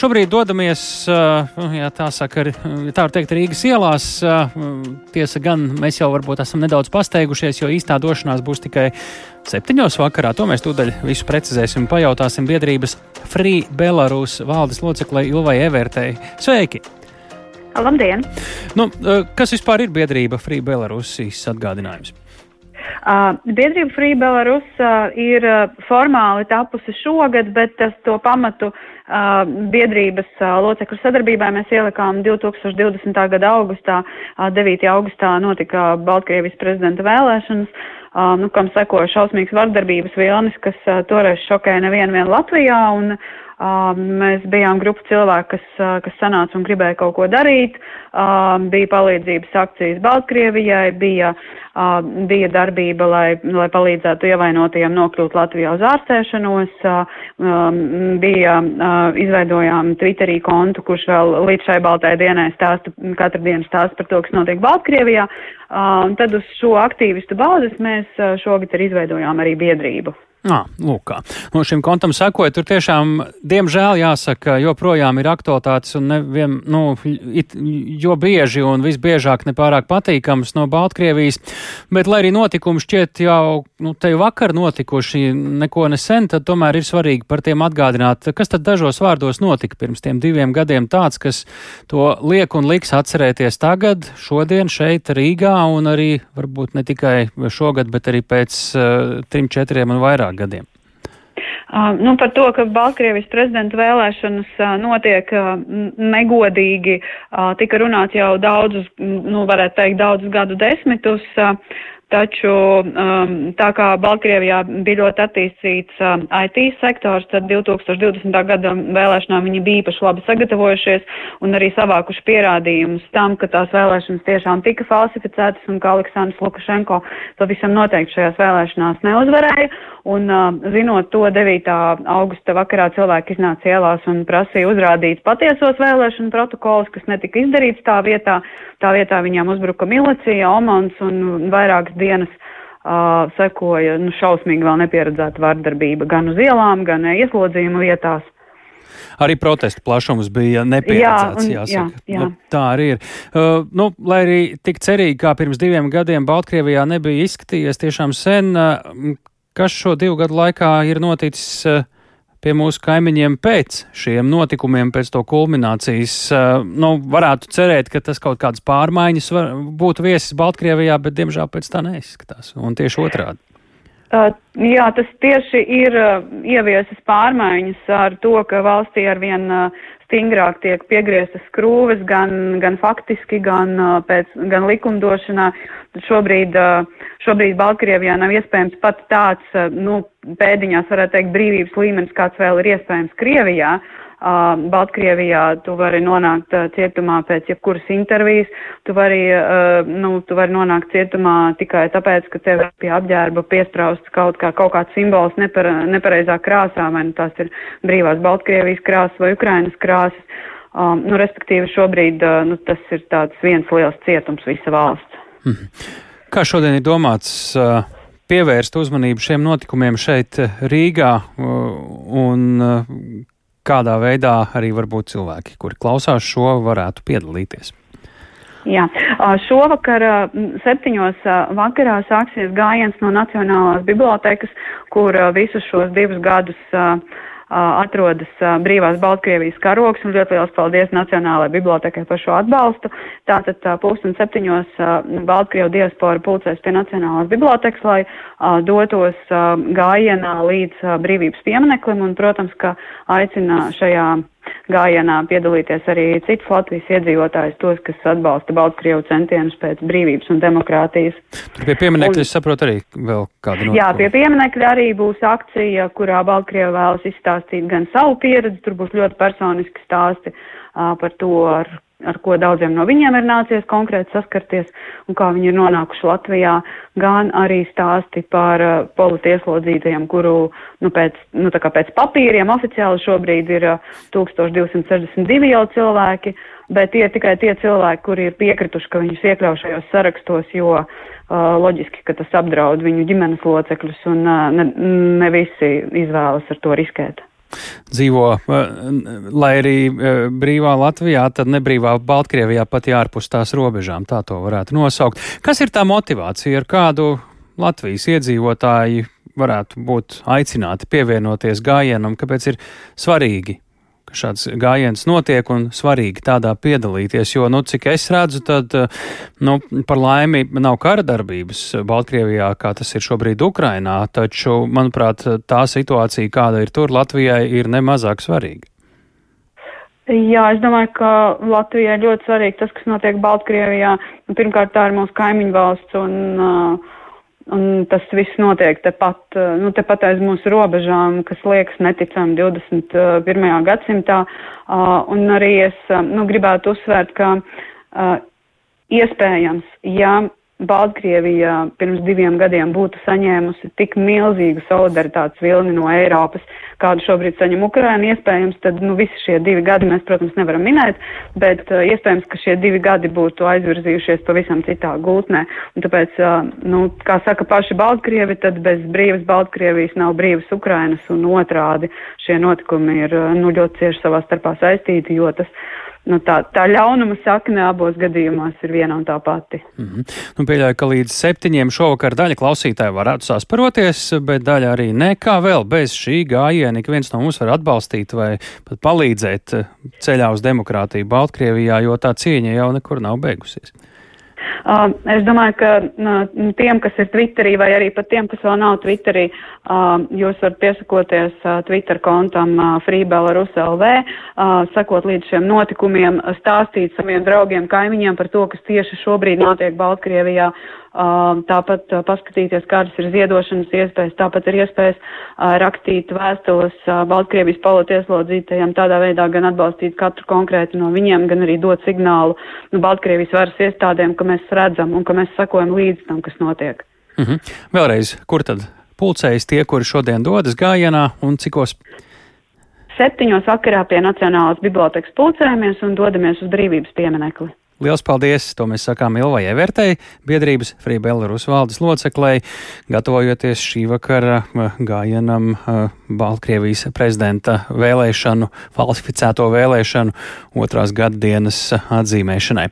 Šobrīd dodamies, ja tā saka, tā var teikt, Rīgas ielās. Tiesa gan mēs jau varbūt esam nedaudz pasteigušies, jo īstā došanās būs tikai septiņos vakarā. To mēs tūdaļ visu precizēsim un pajautāsim biedrības Free Belarus valdes loceklei Ilvai Evertei. Sveiki! Labdien! Nu, kas vispār ir biedrība Free Belarusijas atgādinājums? Biedrība Free Belarus ir formāli tapusi šogad, bet tas to pamatu biedrības locekļu sadarbībā mēs ielikām 2020. gada augustā. Uh, 9. augustā notika Baltkrievijas prezidenta vēlēšanas, nu, kam sekoja šausmīgs vardarbības vilnis, kas uh, toreiz šokēja nevienu Latvijā. Un, Uh, mēs bijām grupa cilvēku, kas, kas sanāca un gribēja kaut ko darīt. Bija palīdzības akcijas Baltkrievijai, bija bija darbība, lai, lai palīdzētu ievainotajiem nokļūt Latvijā uz ārstēšanos, bija izveidojām Twitterī kontu, kurš vēl līdz šai baltai dienai stāsta, katru dienu stāsta par to, kas notiek Baltkrievijā. Un tad uz šo aktīvistu bāzes mēs šogad arī izveidojām arī biedrību. À, lūk. No šim kontam sakot, tur tiešām, diemžēl, jāsaka, joprojām ir aktualitātes un nevien, nu, it, jo bieži un visbiežāk nepārāk patīkams no Baltkrievijas. Bet, lai arī notikumi šķiet jau, nu, te vakar notikuši neko nesen, tad tomēr ir svarīgi par tiem atgādināt, kas tad dažos vārdos notika pirms tiem diviem gadiem tāds, kas to liek un liks atcerēties tagad, šodien šeit Rīgā un arī varbūt ne tikai šogad, bet arī pēc uh, trim, četriem un vairāk gadiem? Uh, nu, par to, ka Baltkrievijas prezidenta vēlēšanas uh, notiek uh, negodīgi, tika runāts jau daudzus, nu, varētu teikt, daudzus gadu desmitus. Taču um, tā kā Baltkrievijā bija ļoti attīstīts um, IT sektors, tad 2020. gada vēlēšanām viņi bija īpaši labi sagatavojušies un arī savākuši pierādījumus tam, ka tās vēlēšanas tiešām tika falsificētas un ka Aleksandrs Lukašenko pavisam noteikti šajās vēlēšanās neuzvarēja. Un uh, zinot to 9. augusta vakarā cilvēki iznāca ielās un prasīja uzrādīt patiesos vēlēšanu protokolus, kas netika izdarīts tā vietā. Tā vietā viņām uzbruka milicija, Omans un vairākas dienas uh, sekoja nu, šausmīgi vēl nepieredzēta vardarbība gan uz ielām, gan uh, ieslodzījuma vietās. Arī protestu plašums bija nepieredzēts. Jā, un, jāsaka. jā, jā. Nu, tā arī ir. Uh, nu, lai arī tik cerīgi kā pirms diviem gadiem Baltkrievijā nebija izskatījies tiešām sen, uh, kas šo divu gadu laikā ir noticis. Uh, pie mūsu kaimiņiem pēc šiem notikumiem, pēc to kulminācijas. Eh, nu, varētu cerēt, ka tas kaut kādas pārmaiņas var, būtu viesis Baltkrievijā, bet diemžēl pēc tā neizskatās. Un tieši otrādi. Uh, jā, tas tieši ir uh, ieviesis pārmaiņas ar to, ka valstī arvien uh, stingrāk tiek piegrieztas skrūves gan, gan faktiski, gan, pēc, gan likumdošanā. Šobrīd, šobrīd Baltkrievijā nav iespējams pat tāds, nu, pēdiņās varētu teikt, brīvības līmenis, kāds vēl ir iespējams Krievijā. Uh, Baltkrievijā tu vari nonākt uh, cietumā pēc jebkuras intervijas, tu vari, uh, nu, tu vari nonākt cietumā tikai tāpēc, ka tev pie apģērba piesprausts kaut, kā, kaut kāds simbols nepar, nepareizā krāsā, vai nu tās ir brīvās Baltkrievijas krāsas vai Ukrainas krāsas. Um, nu, respektīvi šobrīd uh, nu, tas ir tāds viens liels cietums visa valsts. Hmm. Kā šodien ir domāts? Uh pievērst uzmanību šiem notikumiem šeit Rīgā un kādā veidā arī varbūt cilvēki, kuri klausās šo, varētu piedalīties. Jā, šovakar septiņos vakarā sāksies gājiens no Nacionālās bibliotekas, kur visus šos divus gadus atrodas brīvās Baltkrievijas karoks un ļoti liels paldies Nacionālajai bibliotekai par šo atbalstu. Tātad pūkstens septiņos Baltkrievu diaspora pulcēs pie Nacionālās bibliotekas, lai dotos gājienā līdz brīvības piemineklim un, protams, ka aicina šajā gājienā piedalīties arī citas Latvijas iedzīvotājs, tos, kas atbalsta Baltkrievu centienus pēc brīvības un demokrātijas. Tur pie pieminekļa, es saprotu, arī vēl kāda notikuma. Jā, pie pieminekļa arī būs akcija, kurā Baltkrievu vēlas izstāstīt gan savu pieredzi, tur būs ļoti personiski stāsti uh, par to, ar ar ko daudziem no viņiem ir nācies konkrēti saskarties un kā viņi ir nonākuši Latvijā, gan arī stāsti par uh, politieslodzītajiem, kuru, nu, pēc, nu, pēc papīriem oficiāli šobrīd ir uh, 1262 jau cilvēki, bet tie ir tikai tie cilvēki, kuri ir piekrituši, ka viņus iekļauj šajos sarakstos, jo uh, loģiski, ka tas apdraud viņu ģimenes locekļus un uh, ne, ne visi izvēlas ar to riskēt. Dzīvo, lai arī brīvā Latvijā, tad nebrīvā Baltkrievijā pat ārpus tās robežām, tā to varētu nosaukt. Kas ir tā motivācija, ar kādu Latvijas iedzīvotāji varētu būt aicināti pievienoties gājienam, kāpēc ir svarīgi ka šāds gājiens notiek un svarīgi tādā piedalīties, jo, nu, cik es redzu, tad, nu, par laimi nav kara darbības Baltkrievijā, kā tas ir šobrīd Ukrainā, taču, manuprāt, tā situācija, kāda ir tur Latvijai, ir nemazāk svarīga. Jā, es domāju, ka Latvijai ļoti svarīgi tas, kas notiek Baltkrievijā. Pirmkārt, tā ir mūsu kaimiņu valsts un uh, Un tas viss notiek tepat, eh, nu, tepat aiz mūsu robežām, kas liekas neticami 21. Eh, gadsimtā. Uh, un arī es nu, gribētu uzsvērt, ka iespējams, ja Baltkrievija pirms diviem gadiem būtu saņēmusi tik milzīgu solidaritātes vilni no Eiropas, kādu šobrīd saņem Ukraina, iespējams, tad nu, visi šie divi gadi mēs, protams, nevaram minēt, bet uh, iespējams, ka šie divi gadi būtu aizvirzījušies pavisam citā gultnē. Un tāpēc, uh, nu, kā saka paši Baltkrievi, tad bez brīvas Baltkrievijas nav brīvas Ukrainas un otrādi šie notikumi ir uh, nu, ļoti cieši savā starpā saistīti, jo tas nu, tā, tā ļaunuma sakne abos gadījumos ir viena un tā pati. Mm -hmm. nu, pieļauju, ka līdz septiņiem šovakar daļa klausītāju varētu sasparoties, bet daļa arī ne. Kā vēl bez šī gājiena ik viens no mums var atbalstīt vai pat palīdzēt eh, ceļā uz demokrātiju Baltkrievijā, jo tā cieņa jau nekur nav beigusies. Uh, es domāju, ka uh, tiem, kas ir Twitterī, vai arī pat tiem, kas vēl nav Twitterī, uh, jūs varat piesakoties uh, Twitter kontam uh, FreeBelarus.lv, uh, sakot līdz šiem notikumiem, stāstīt saviem draugiem, kaimiņiem par to, kas tieši šobrīd notiek Baltkrievijā, tāpat paskatīties, kādas ir ziedošanas iespējas, tāpat ir iespējas rakstīt vēstules Baltkrievijas politieslodzītajiem, tādā veidā gan atbalstīt katru konkrēti no viņiem, gan arī dot signālu nu, Baltkrievijas varas iestādēm, ka mēs redzam un ka mēs sakojam līdz tam, kas notiek. Mhm. Vēlreiz, kur tad pulcējas tie, kuri šodien dodas gājienā un cikos? Septiņos vakarā pie Nacionālās bibliotekas pulcējamies un dodamies uz brīvības pieminekli. Liels paldies! To mēs sakām Ilvai Evertei, biedrības Free Belarus valdes loceklei, gatavojoties šī vakara eh, gājienam eh, Baltkrievijas prezidenta vēlēšanu, falsificēto vēlēšanu otrās gada dienas atzīmēšanai.